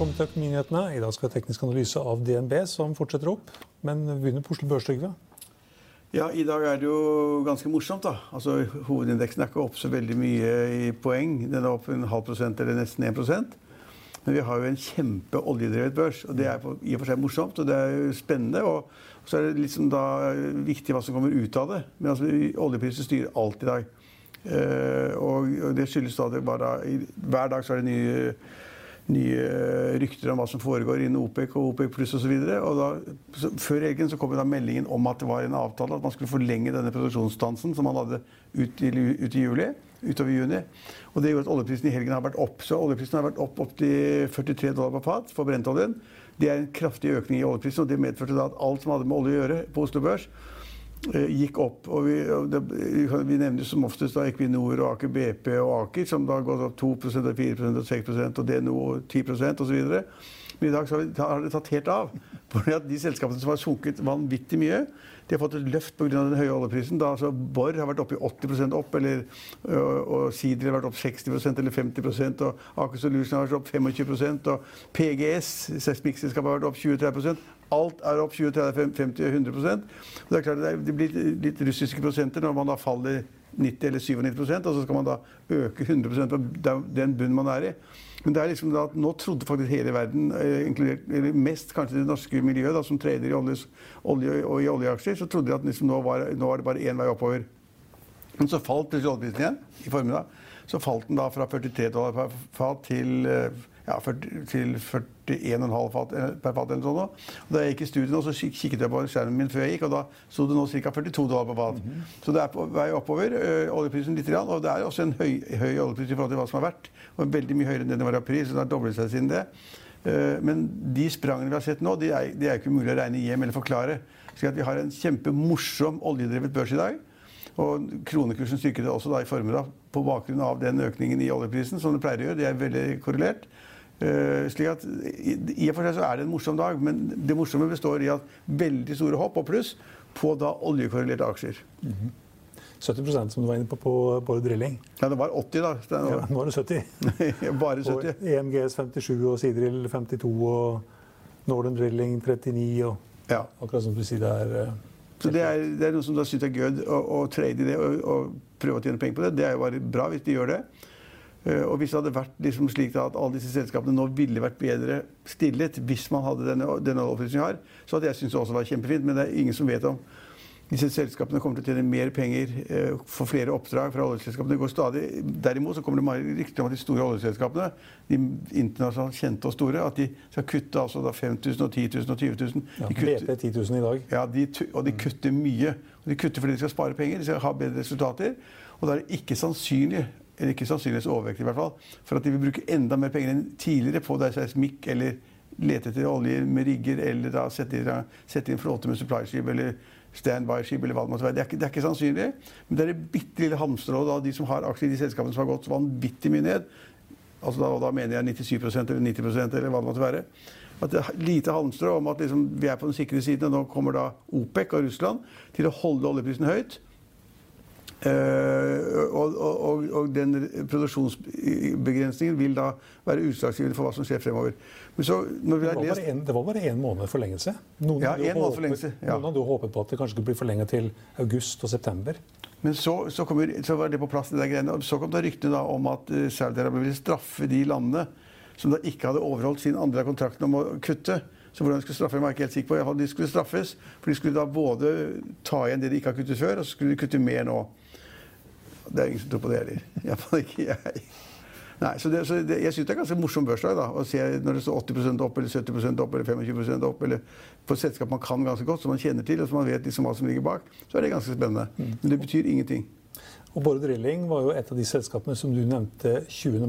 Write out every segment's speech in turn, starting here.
Velkommen til Økonominyhetene. I dag skal vi ha teknisk analyse av DNB, som fortsetter opp. Men vi begynner på Oslo Børs, Trygve. Ja, I dag er det jo ganske morsomt. da. Altså, Hovedindeksen er ikke opp så veldig mye i poeng. Den er opp en halv prosent eller nesten 1% Men vi har jo en kjempe oljedrevet børs. og Det er i og for seg morsomt og det er jo spennende. og så er det liksom da viktig hva som kommer ut av det. Men altså, oljepriser styrer alt i dag. Eh, og, det skyldes da det bare Hver dag så er det nye nye rykter om hva som foregår innen OPEC og OPEC pluss osv. Før helgen så kom da meldingen om at det var en avtale at man skulle forlenge denne produksjonsstansen som man hadde ut i, ut i juli, utover juni. Og det gjorde at oljeprisen i helgen har vært opp. Så oljeprisen har vært opp opp til 43 dollar på fat for brentoljen. Det er en kraftig økning i oljeprisen, og det medførte da at alt som hadde med olje å gjøre på Oslo Børs, gikk opp. og Vi, det, vi nevner som oftest da Equinor og Aker BP og Aker, som da har gått opp 2 og 4 og 6% og DNO 10% osv. Men i dag har det tatt helt av. Fordi at De selskapene som har sunket vanvittig mye, de har fått et løft pga. den høye oljeprisen. Da altså Borr har vært oppe i 80% opp, eller, og, og Sidri har vært opp 60% eller 50 og Aker Solution har vært opp 25% og PGS, seismikkselskapet, har vært opp 20-30 Alt er opp 20-30-50-100% Det er klart det blir litt russiske prosenter når man da faller 90 eller 97 og så skal man da øke 100% på den bunnen man er i. Men det er liksom da at nå trodde faktisk hele verden, inkludert, eller mest kanskje det norske miljøet, da, som trader i olje, olje og i oljeaksjer, så trodde de at liksom nå, var, nå var det bare én vei oppover. Men så falt plutselig oljeprisen igjen i formiddag. Så falt den da fra 43 dollar per fat til ja, til 41,5 fat per fat. eller sånn. Og da jeg gikk i studiet, nå, så kikket jeg på skjermen min før jeg gikk, og da sto det nå ca. 42 dollar per fat. Mm -hmm. Så det er på vei oppover. Øh, oljeprisen litt, og det er også en høy, høy, oljepris i forhold til hva som har vært. Og veldig mye høyere enn den var i april, så det har doblet seg siden det. Øh, men de sprangene vi har sett nå, de er, de er ikke mulig å regne hjem eller forklare. Så vi har en kjempemorsom oljedrevet børs i dag. Og kronekursen styrket også da i formiddag på bakgrunn av den økningen i oljeprisen, som det pleier å gjøre. Det er veldig korrelert. Uh, slik at I og for seg så er det en morsom dag, men det morsomme består i at veldig store hopp og pluss på da oljekorrelerte aksjer. Mm -hmm. 70% som du var inne på på Bård Drilling. Ja, det var 80, da. Ja, nå var det 70. Bare 70. Og EMGS 57 og Sidril 52 og Northern Drilling 39 og ja. akkurat som du sier, det er uh, så det er, det er noe som da syns er gøy å, å trade i det og, og, prøve å tjene penger på det. Det er jo bare bra hvis de gjør det. Eh, og hvis det hadde vært liksom slik at alle disse selskapene nå ville vært bedre stillet hvis man hadde denne, denne vi har, så hadde jeg syntes det også var kjempefint. Men det er ingen som vet om disse selskapene kommer til å tjene mer penger få for flere oppdrag fra oljeselskapene. Det går stadig. Derimot så kommer det mange rykter om at de store oljeselskapene, de internasjonalt kjente og store, at de skal kutte altså da 5000 og 10 000 og 20 000. Ja, BP 10 000 i dag. Ja, de, og de kutter mye. Og de kutter fordi de skal spare penger, de skal ha bedre resultater. Og da er det ikke sannsynlig eller ikke sannsynligvis overvekt i hvert fall, for at de vil bruke enda mer penger enn tidligere på seismikk eller lete etter olje med rigger eller da sette, sette inn flåte med supply-skip eller standby-skip eller hva det måtte være. Det er ikke, det er ikke sannsynlig. Men det er det bitte lille halmstrået av de som har aksjer i de selskapene som har gått vanvittig mye ned. Altså da, da mener jeg 97% eller 90% eller hva det måtte være. At det er lite halmstrå om at liksom, vi er på den sikre siden. Og nå kommer da OPEC og Russland til å holde oljeprisen høyt. Uh, og, og, og, den produksjonsbegrensningen vil da være utslagsgivende for hva som skjer fremover. Så, det, var lest... en, det, var bare én måned forlengelse. Noen, ja, en måned forlengelse ja. noen hadde håpet på at det kanskje skulle bli forlenget til august og september. Men så, så, kommer, så var det på plass, det greiene. Og Så kom det ryktene om at uh, Saudi-Arabia ville straffe de landene som da ikke hadde overholdt sin andre av kontrakten om å kutte. Så hvordan de skulle straffe jeg var ikke helt sikker på. De skulle straffes, for de skulle da både ta igjen det de ikke har kuttet før, og så skulle de kutte mer nå. Det er ingen som tror på det heller. Iallfall ikke jeg. Nei, så det, så det, Jeg syns det er ganske morsom børsdag da, å se når det står 80% opp, eller 70% opp, eller 25% opp, eller på et selskap man kan ganske godt, som man kjenner til, og som man vet liksom hva som ligger bak, så er det ganske spennende. Men det betyr ingenting. Og Borre Drilling var jo et av de selskapene som du nevnte 20.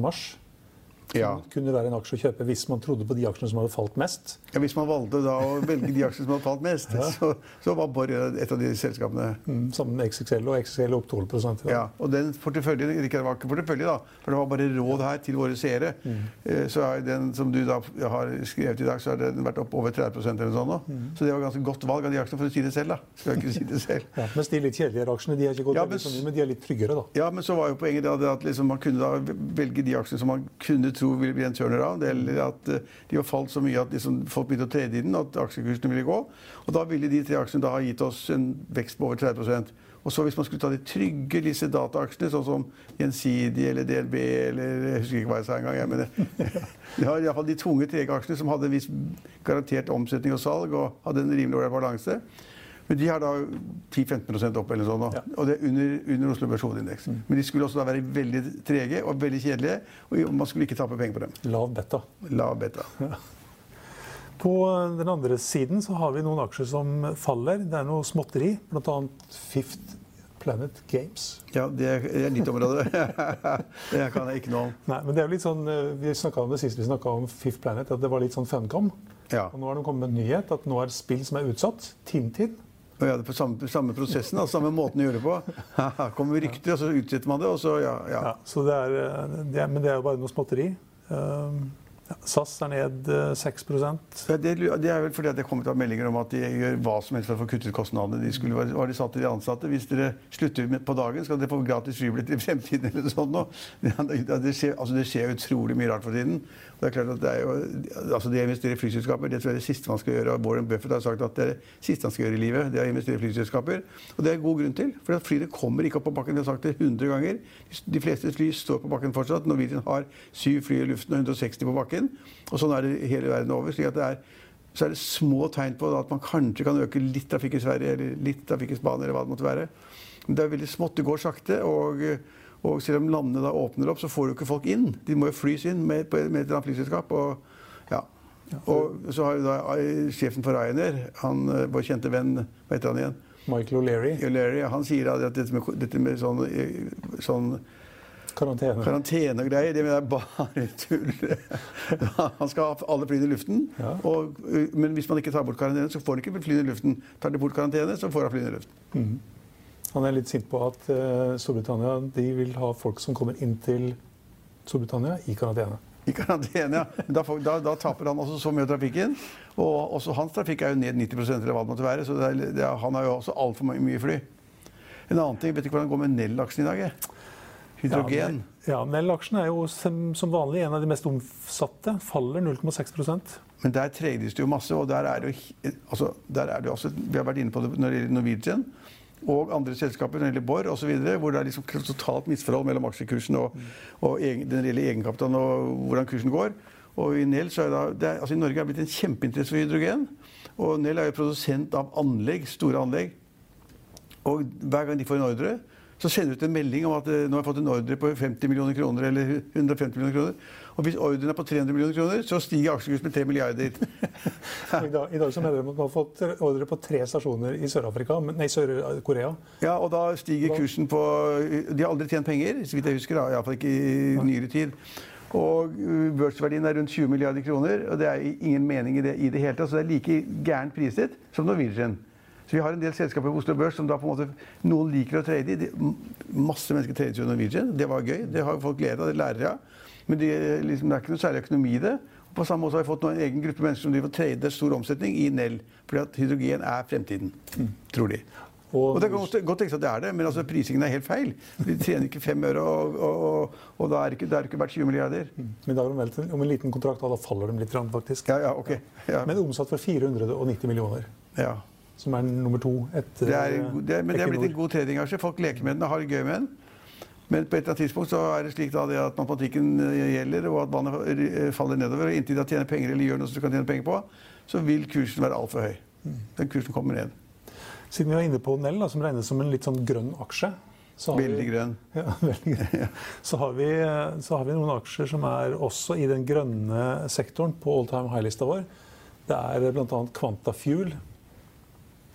Ja. kunne være en aksje å kjøpe hvis man trodde på de aksjene som hadde falt mest. Ja, hvis man valgte da å velge de aksjene som hadde falt mest, Ja. så, så var Borr et av de selskapene. Mm, sammen med XXL, og XXL opp 12 i dag. Ja, og den porteføljen, ikke det var ikke portefølje da, for det var bare råd her til våre seere. mm. Så er den som du da har skrevet i dag, så har den vært opp over 30% eller sånn nå. Mm. Så det var ganske godt valg av de aksjene, for å si det selv da. Skal jeg ikke si det selv. Ja, mens de litt kjedeligere aksjene de har ikke gått Ja, men så mye, men de er litt tryggere. da. Ja, men så var jo poenget det at liksom man kunne da velge de aksjene som man kunne tro ville bli en turnaround, eller at eh, de var falt så mye at liksom folk begynte å trede i den, at aksjekursene ville gå. Og da ville de tre aksjene da ha gitt oss en vekst på over 30 Og så hvis man skulle ta de trygge disse dataaksjene, sånn som Gjensidige eller DNB eller Jeg husker ikke hva jeg sa engang. jeg, Men det, de har iallfall de tunge trege aksjene som hadde en viss garantert omsetning og salg og hadde en rimelig ålreit balanse. Men de har da 10-15% opp, eller sånn. Ja. og det er under, under Oslo Børs hovedindeks. Men de skulle også da være veldig trege og veldig kjedelige, og man skulle ikke tape penger på dem. Lav beta. Lav beta. På den andre siden så har vi noen aksjer som faller. Det er noe småtteri, bl.a. Fifth Planet Games. Ja, det er ditt område. det kan jeg ikke noe om. Nei, men det er jo litt sånn, eh, Vi snakka om det sist vi snakka om Fifth Planet, at det var litt sånn funcom. Ja. Og nå har de kommet med en nyhet at nå er spill som er utsatt, Tintin. Og ja, det på samme, samme prosessen, altså samme måten å gjøre det på. kommer rykter, og så utsetter man det, og så ja. ja. Ja, så det er, eh, det men det er jo bare noe småtteri. Ja, SAS er ned eh, 6 Ja, det, det er vel fordi at det kommer til å ha meldinger om at de gjør hva som helst for å få kuttet kostnadene. De skulle, var de satt til de ansatte. Hvis dere slutter på dagen, skal dere få gratis flybillett i fremtiden. eller noe sånt. Det, det, skjer, altså det skjer utrolig mye rart for tiden. Det er klart at det er jo, altså det å i flyselskaper det tror jeg er det siste man skal gjøre. og Warren Buffett har sagt at det er det siste han skal gjøre i livet. det er å investere i flyselskaper. Og det er god grunn til. For flyene kommer ikke opp på bakken. Vi har sagt det 100 ganger. De fleste fly står på bakken fortsatt. Norwegian har syv fly i luften og 160 på bakken. Og sånn er det hele verden over. slik at det er så er det små tegn på at man kanskje kan øke litt trafikk i Sverige eller litt trafikk i Spania. eller hva Det måtte være. Men det er veldig smått. Det går sakte. og... Og selv om landene da åpner opp, så får du ikke folk inn. De må jo flys inn med, med et eller annet flyselskap. Og, ja. og så har jo da eh, sjefen for Ryanair, han, eh, vår kjente venn, hva heter han igjen? Michael O'Leary, Larry, han sier at dette med, dette med sånn, eh, sånn karantene. karantene og greier, det er bare tull. Han skal ha alle flyene i luften. Ja. Og, eh, men hvis man ikke tar bort karantene, så får han ikke flyene i luften. Tar de bort karantene, så får han flyene i luften. Han er litt sint på at eh, Storbritannia de vil ha folk som kommer inn til Storbritannia i karantene. I karantene, ja. Da, da, da taper han også så mye av trafikken. Og også hans trafikk er jo ned 90 eller hva det måtte være. Så det er, det er, han har jo også altfor mye fly. En annen ting, vet du hvordan det går med Nell-aksjen i dag? jeg? Hydrogen. Ja, Nell-aksjen er jo som, vanlig en av de mest omsatte. Faller 0,6% Men der trades det jo masse, og der er det jo altså, der er det jo også, Vi har vært inne på det når det gjelder Norwegian og andre selskaper, når det gjelder Borr osv., hvor det er liksom totalt misforhold mellom aksjekursen og, og egen, den reelle egenkapitalen og hvordan kursen går. Og i Nell så er det, det er, altså I Norge er det blitt en kjempeinteresse for hydrogen. Og Nell er jo produsent av anlegg, store anlegg. Og hver gang de får en ordre, så sender de ut en melding om at eh, nå har jeg fått en ordre på 50 millioner kroner eller 150 millioner kroner. Og hvis ordren er på 300 millioner kroner, så stiger aksjekursen med 3 milliarder. I dag, I dag så mener de at man har fått ordre på tre stasjoner i Sør-Afrika, men- nei, Sør-Korea. Ja, og da stiger kursen på De har aldri tjent penger, så vidt jeg husker. Iallfall ikke i nyere tid. Og uh, børsverdien er rundt 20 milliarder kroner, og det er ingen mening i det i det hele tatt. Så det er like gærent priset som Norwegian. Så vi har en del selskaper på Oslo Børs som da på en måte noen liker å trade i. De, masse mennesker trader jo Norwegian. Det var gøy. Det har folk glede av. Det lærer jeg av. Men de, liksom, det er ikke noe særlig økonomi i det. Og på samme måte har vi fått en egen gruppe mennesker som driver og trader stor omsetning i Nell. Fordi at hydrogen er fremtiden, tror de. Og det kan godt, tenkes at det er det, men altså prisingen er helt feil. De tjener ikke fem øre, og, og, og, og da er det ikke, det er ikke verdt 20 milliarder. Men da har de om en liten kontrakt, og da faller de litt, faktisk. Ja, ja, ok. Ja, Men omsatt for 490 millioner, ja. Som er nummer to etter Det er, det er, men det er blitt en god tradingaksje. Folk leker med den og har det gøy med den. Men på et eller annet tidspunkt så er det slik da det at matematikken eh, gjelder, og at vannet eh, faller nedover. og Inntil de tjener penger eller gjør noe som du kan tjene penger på, så vil kursen være altfor høy. Den kursen kommer ned. Siden vi var inne på Nell, da, som regnes som en litt sånn grønn aksje, Så har Veldig vi- grønn. Ja, veldig grønn. Så har, vi, så har vi noen aksjer som er også i den grønne sektoren på all time high-lista vår. Det er bl.a. Quanta Fuel,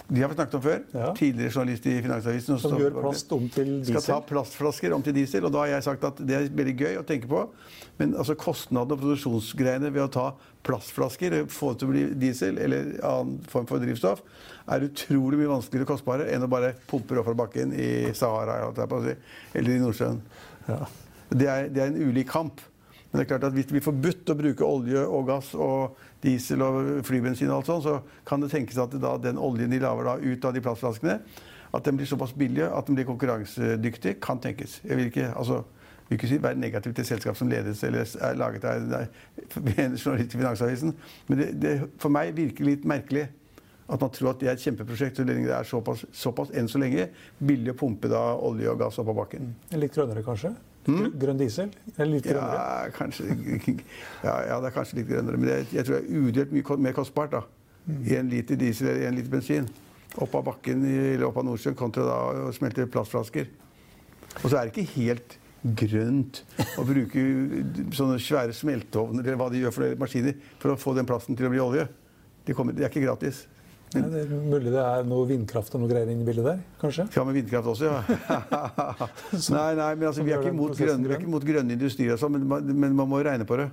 De har vi snakket om før. Ja. Tidligere journalist i Finansavisen. som gjør plast om til skal ta plastflasker om til diesel. Og da har jeg sagt at det er veldig gøy å tenke på. Men altså kostnadene og produksjonsgreiene ved å ta plastflasker og få det til å bli diesel eller annen form for drivstoff, er utrolig mye vanskeligere og kostbare enn å bare pumpe det opp fra bakken i Sahara eller i Nordsjøen. Ja. Det er, det er en ulik kamp. Men det er klart at hvis det blir forbudt å bruke olje og gass og diesel og flybensin, og alt sånt, så kan det tenkes at da, den oljen de lager ut av de plastflaskene, at den blir såpass billig at den blir konkurransedyktig. Kan tenkes. Jeg vil ikke, altså, vil ikke være negativ til selskap som ledes eller er laget av en journalist i Finansavisen, men det, det for meg virker litt merkelig at man tror at det er et kjempeprosjekt så lenge det er såpass, såpass enn så lenge billig å pumpe da olje og gass opp av bakken. Litt grønnere, kanskje? Grønn diesel? Eller litt grønnere? Ja, kanskje ja, ja, det er kanskje litt grønnere. Men jeg, jeg tror det er udelt mye mer kostbart. da. Én liter diesel eller én liter bensin. Opp av bakken eller opp av Nordsjøen kontra da å smelte plastflasker. Og så er det ikke helt grønt å bruke sånne svære smelteovner eller hva de gjør for maskiner for å få den plasten til å bli olje. Det, kommer, det er ikke gratis. Nei, det er mulig det er noe vindkraft og noe greier inne i bildet der? kanskje? Ja, med vindkraft også, ja. nei, nei, men altså, vi er gjør ikke den imot grønn, vi er ikke imot grønne industrier, sånn, men, man- men man må regne på det.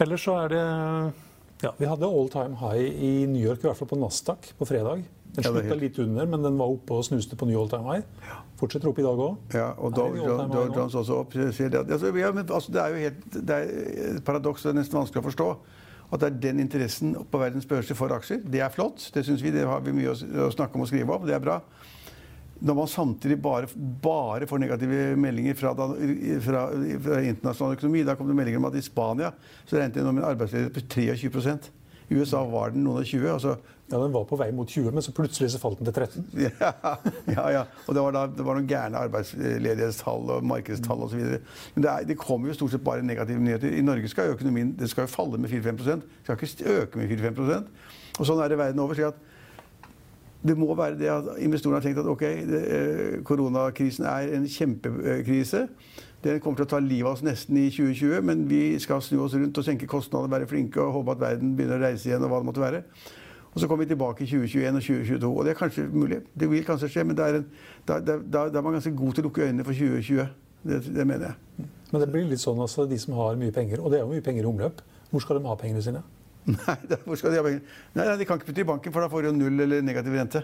Ellers så er det ja, Vi hadde all time high i New York, i hvert fall på Nasdaq på fredag. Den Ja, slutta helt- litt under, men den var oppe og snuste på ny all time high. Fortsetter opp i dag òg. Ja, og Dow? Jones også opp. det. Altså, ja, men, altså, det er jo helt, det er et paradoks, det er nesten vanskelig å forstå. At det er den interessen på verdens børser for aksjer. Det er flott. Det synes vi, det har vi mye å snakke om og skrive om. Det er bra. Når man samtidig bare, bare får negative meldinger fra, da, fra, fra internasjonal økonomi Da kom det meldinger om at i Spania så regnet de nå med en arbeidsledighet på 23 I USA var den noen og 20. Altså, Ja, den var på vei mot 20, men så plutselig så falt den til 13. ja, ja, ja. Og det var, da, det var noen gærne arbeidsledighetstall og markedstall osv. Men det, er, det kommer jo stort sett bare negative nyheter. I Norge skal jo økonomien det skal jo falle med 4-5 skal ikke øke med 4-5 Og sånn er det verden over. slik at det må være det at investorene har tenkt at ok, det, eh, koronakrisen er en kjempekrise. Den kommer til å ta livet av oss nesten i 2020, men vi skal snu oss rundt og senke kostnader, være flinke og håpe at verden begynner å reise igjen. og hva det måtte være. Og så kommer vi tilbake i 2021 og 2022. Og det er kanskje mulig. Det vil kanskje skje, men da er er man ganske god til å lukke øynene for 2020. Det, det mener jeg. Men det blir litt sånn altså, de som har mye penger, og det er jo mye penger i omløp, hvor skal de ha pengene sine? Nei, da, hvor skal de ha penger? Nei, nei, De kan ikke putte i banken, for da får de jo null eller negativ rente.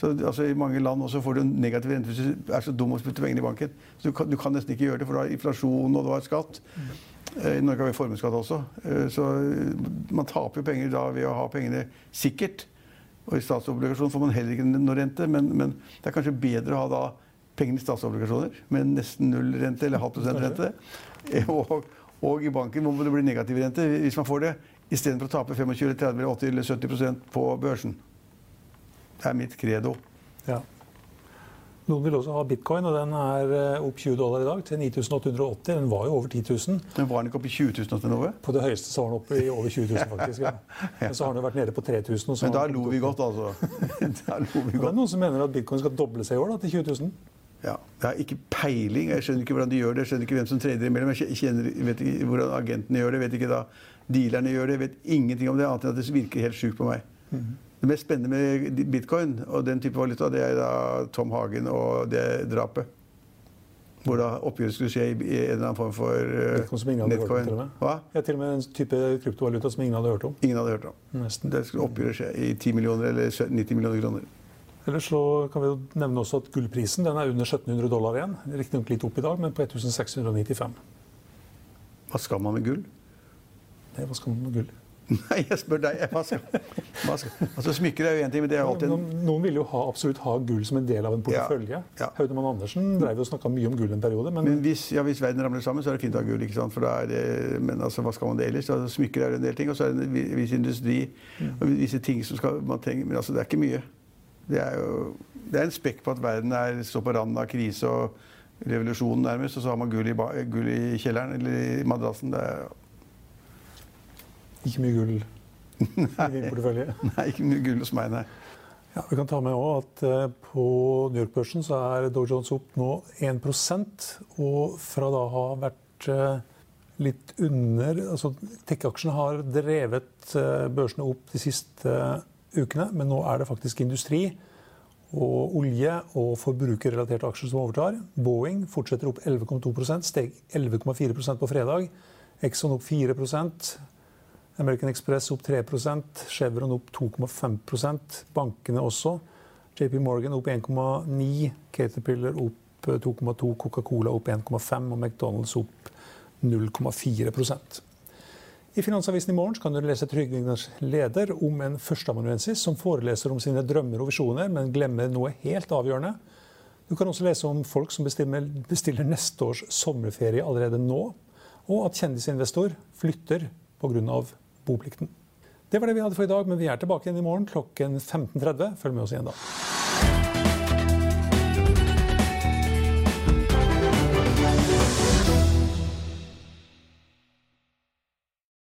Så altså, I mange land også får du negativ rente hvis du er så dum å putte pengene i banken. Så du kan, du kan nesten ikke gjøre det, for du har inflasjon og du har skatt. Mm. I Norge har vi formuesskatt også. Eh, Så eh, man taper jo penger da ved å ha pengene sikkert. Og i statsobligasjon får man heller ikke noe rente, men, men det er kanskje bedre å ha da pengene i statsobligasjoner med nesten null rente eller halv prosent rente. Eh, Og, og i banken må det bli negativ rente hvis man får det, istedenfor å tape 25 30 80 eller 70% på børsen. Det er mitt credo. Ja. Noen vil også ha bitcoin, og den er eh, opp 20 dollar i dag til 9880. Den var jo over 10 000. Men var den ikke oppe i 20 000 til noe? På det høyeste så var den oppe i over 20 000, faktisk. Ja. Men så har den jo vært nede på 3000. og så Men da har lo vi godt, altså. da lo vi Det er noen som mener at bitcoin skal doble seg i år, da, til 20 000. Ja, jeg har ikke peiling. Jeg skjønner ikke hvordan de gjør det. Jeg skjønner ikke hvem som trader imellom. Jeg kjenner, vet ikke hvordan agentene gjør det. Vet ikke da dealerne gjør det. Jeg vet ingenting om det, annet enn at det virker helt sjukt på meg. Det mest spennende med bitcoin og den type valuta, det er da Tom Hagen og det drapet. Hvor da oppgjøret skulle skje i en eller annen form for uh, om, til. Hva? Ja, til og med en type kryptovaluta som ingen hadde hørt om. Ingen hadde hørt om. Nesten. Det skulle oppgjøret skje i 10 millioner eller 90 millioner kroner. Ellers så kan vi jo nevne også at gullprisen den er under 1700 dollar igjen. Riktignok litt opp i dag, men på 1695. Hva skal man med gull? Nei, hva skal man med gull? Nei, jeg spør deg. Hva skal, hva skal? Altså, Smykker er jo én ting, men det er jo alltid Noen, noen vil jo ha, absolutt ha gull som en del av en portefølje. Ja, ja. Haudemann Andersen drev og snakka mye om gull en periode, men, Men hvis, ja, hvis verden ramler sammen, så er det fint å ha gull. ikke sant? For da er det, men altså, hva skal man det ellers? Altså, smykker er jo en del ting, og så er det en vi- viss industri og visse ting som skal, man trenger. Men altså, det er ikke mye. Det er jo det er en spekk på at verden er står på randen av krise og revolusjon nærmest, og så har man gull i, gull i kjelleren eller i madrassen. Det er ikke mye gull i din portefølje. nei, ikke mye gull hos meg, nei. Ja, Vi kan ta med også at eh, på New York-børsen så er Dow Jones opp nå 1 og fra da ha vært eh, litt under altså Tech-aksjene har drevet eh, børsene opp de siste ukene, men nå er det faktisk industri og olje og forbrukerrelaterte aksjer som overtar. Boeing fortsetter opp 11,2% steg 11,4% på fredag. Exxon opp 4% American Express opp 3% Chevron opp 2,5% Bankene også. JP Morgan opp 1,9 Caterpillar opp 2,2 Coca-Cola opp 1,5 og McDonald's opp 0,4 I Finansavisen i morgen kan du lese Trygvingners leder om en førsteamanuensis som foreleser om sine drømmer og visjoner, men glemmer noe helt avgjørende. Du kan også lese om folk som bestiller, bestiller neste års sommerferie allerede nå, og at kjendisinvestor flytter pga boplikten. Det var det vi hadde for i dag, men vi er tilbake igjen i morgen klokken 15.30. Følg med oss igjen da.